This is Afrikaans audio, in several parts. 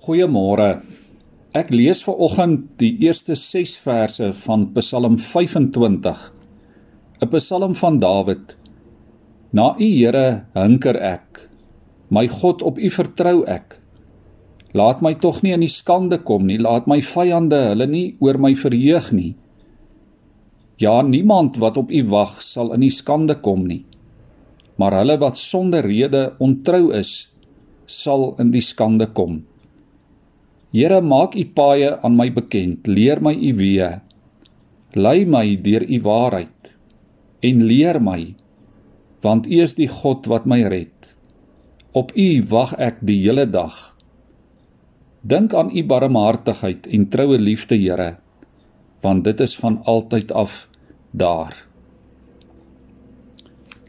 Goeiemôre. Ek lees ver oggend die eerste 6 verse van Psalm 25. 'n Psalm van Dawid. Na U Here hinker ek. My God op U vertrou ek. Laat my tog nie in die skande kom nie. Laat my vyande hulle nie oor my verheug nie. Ja, niemand wat op U wag sal in die skande kom nie. Maar hulle wat sonder rede ontrou is, sal in die skande kom. Here, maak U paaie aan my bekend, leer my U weë. Lei my deur U waarheid en leer my, want U is die God wat my red. Op U wag ek die hele dag. Dink aan U barmhartigheid en troue liefde, Here, want dit is van altyd af daar.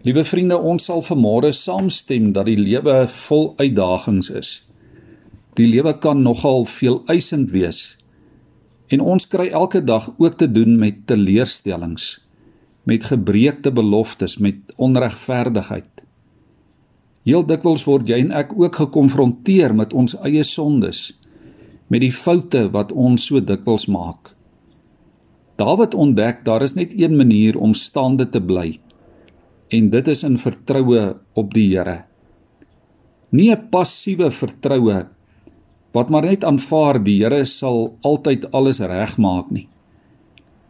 Liewe vriende, ons sal vanmôre saamstem dat die lewe vol uitdagings is. Die lewe kan nogal veel eisend wees. En ons kry elke dag ook te doen met teleurstellings, met gebreekte beloftes, met onregverdigheid. Heel dikwels word jy en ek ook gekonfronteer met ons eie sondes, met die foute wat ons so dikwels maak. Dawid ontdek daar is net een manier om staande te bly en dit is in vertroue op die Here. Nie 'n passiewe vertroue wat maar net aanvaar die Here sal altyd alles regmaak nie.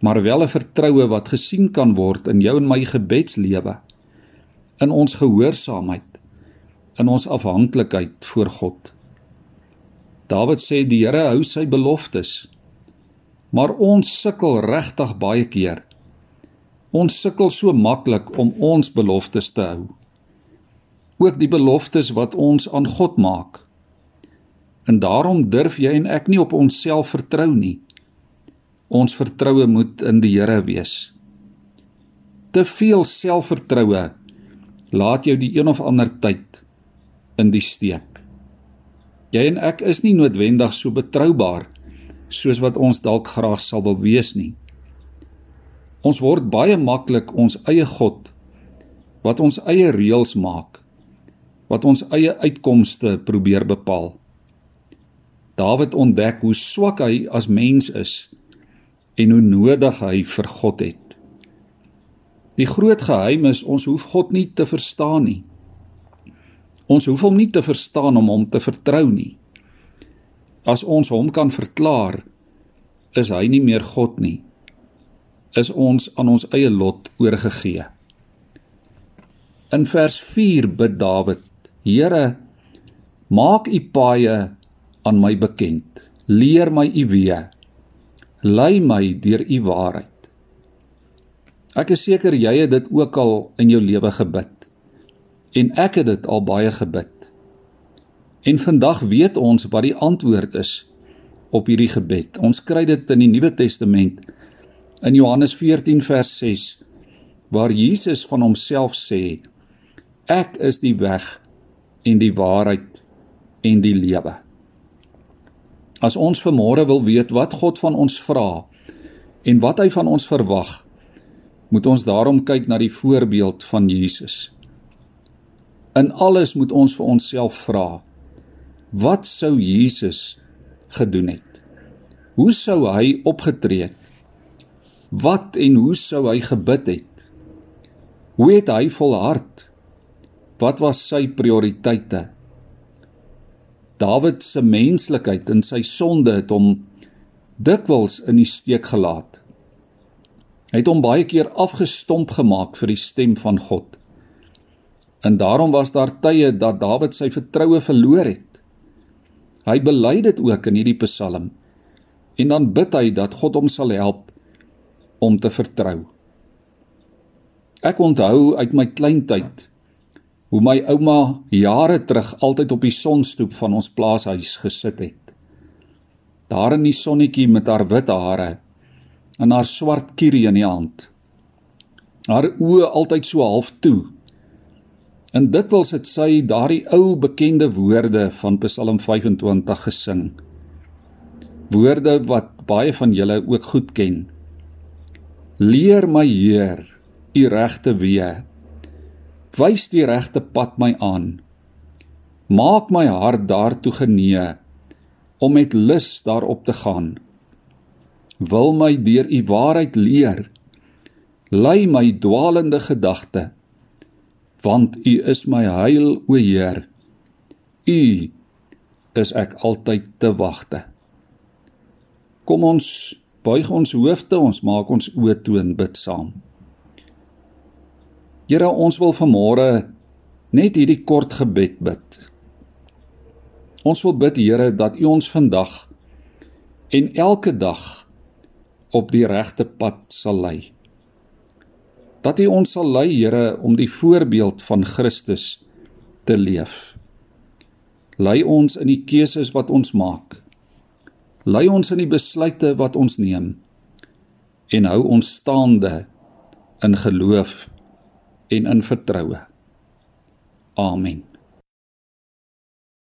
Maar wel 'n vertroue wat gesien kan word in jou en my gebedslewe in ons gehoorsaamheid in ons afhanklikheid voor God. Dawid sê die Here hou sy beloftes maar ons sukkel regtig baie keer. Ons sukkel so maklik om ons beloftes te hou. Ook die beloftes wat ons aan God maak En daarom durf jy en ek nie op onsself vertrou nie. Ons vertroue moet in die Here wees. Te veel selfvertroue laat jou die een of ander tyd in die steek. Jy en ek is nie noodwendig so betroubaar soos wat ons dalk graag sal wil wees nie. Ons word baie maklik ons eie God wat ons eie reëls maak, wat ons eie uitkomste probeer bepaal. Dawid ontdek hoe swak hy as mens is en hoe nodig hy vir God het. Die groot geheim is ons hoef God nie te verstaan nie. Ons hoef hom nie te verstaan om hom te vertrou nie. As ons hom kan verklaar, is hy nie meer God nie. Is ons aan ons eie lot oorgegee. In vers 4 bid Dawid: Here, maak u paaie aan my bekend. Leer my u weë. Lei my deur u waarheid. Ek is seker jy het dit ook al in jou lewe gebid. En ek het dit al baie gebid. En vandag weet ons wat die antwoord is op hierdie gebed. Ons kry dit in die Nuwe Testament in Johannes 14 vers 6 waar Jesus van homself sê: Ek is die weg en die waarheid en die lewe. As ons vermôre wil weet wat God van ons vra en wat hy van ons verwag, moet ons daarom kyk na die voorbeeld van Jesus. In alles moet ons vir onsself vra: Wat sou Jesus gedoen het? Hoe sou hy opgetree het? Wat en hoe sou hy gebid het? Hoe het hy volhard? Wat was sy prioriteite? Dawid se menslikheid en sy sonde het hom dikwels in die steek gelaat. Hy het hom baie keer afgestomp gemaak vir die stem van God. En daarom was daar tye dat Dawid sy vertroue verloor het. Hy bely dit ook in hierdie Psalm. En dan bid hy dat God hom sal help om te vertrou. Ek onthou uit my kleintyd hoe my ouma jare terug altyd op die sonstoep van ons plaashuis gesit het. Daar in die sonnetjie met haar wit hare en haar swart kierie in die hand. Haar oë altyd so half toe. En dikwels het sy daardie ou bekende woorde van Psalm 25 gesing. Woorde wat baie van julle ook goed ken. Leer my Heer, u regte weë wys die regte pad my aan. Maak my hart daartoe genee om met lus daarop te gaan. Wil my deur u waarheid leer. Lei my dwaalende gedagte, want u is my heil, o Heer. U is ek altyd te wagte. Kom ons buig ons hoofde, ons maak ons oë toe en bid saam. Here, ons wil vanmôre net hierdie kort gebed bid. Ons wil bid Here dat U ons vandag en elke dag op die regte pad sal lei. Dat U ons sal lei Here om die voorbeeld van Christus te leef. Lei ons in die keuses wat ons maak. Lei ons in die besluite wat ons neem en hou ons staande in geloof en in vertroue. Amen.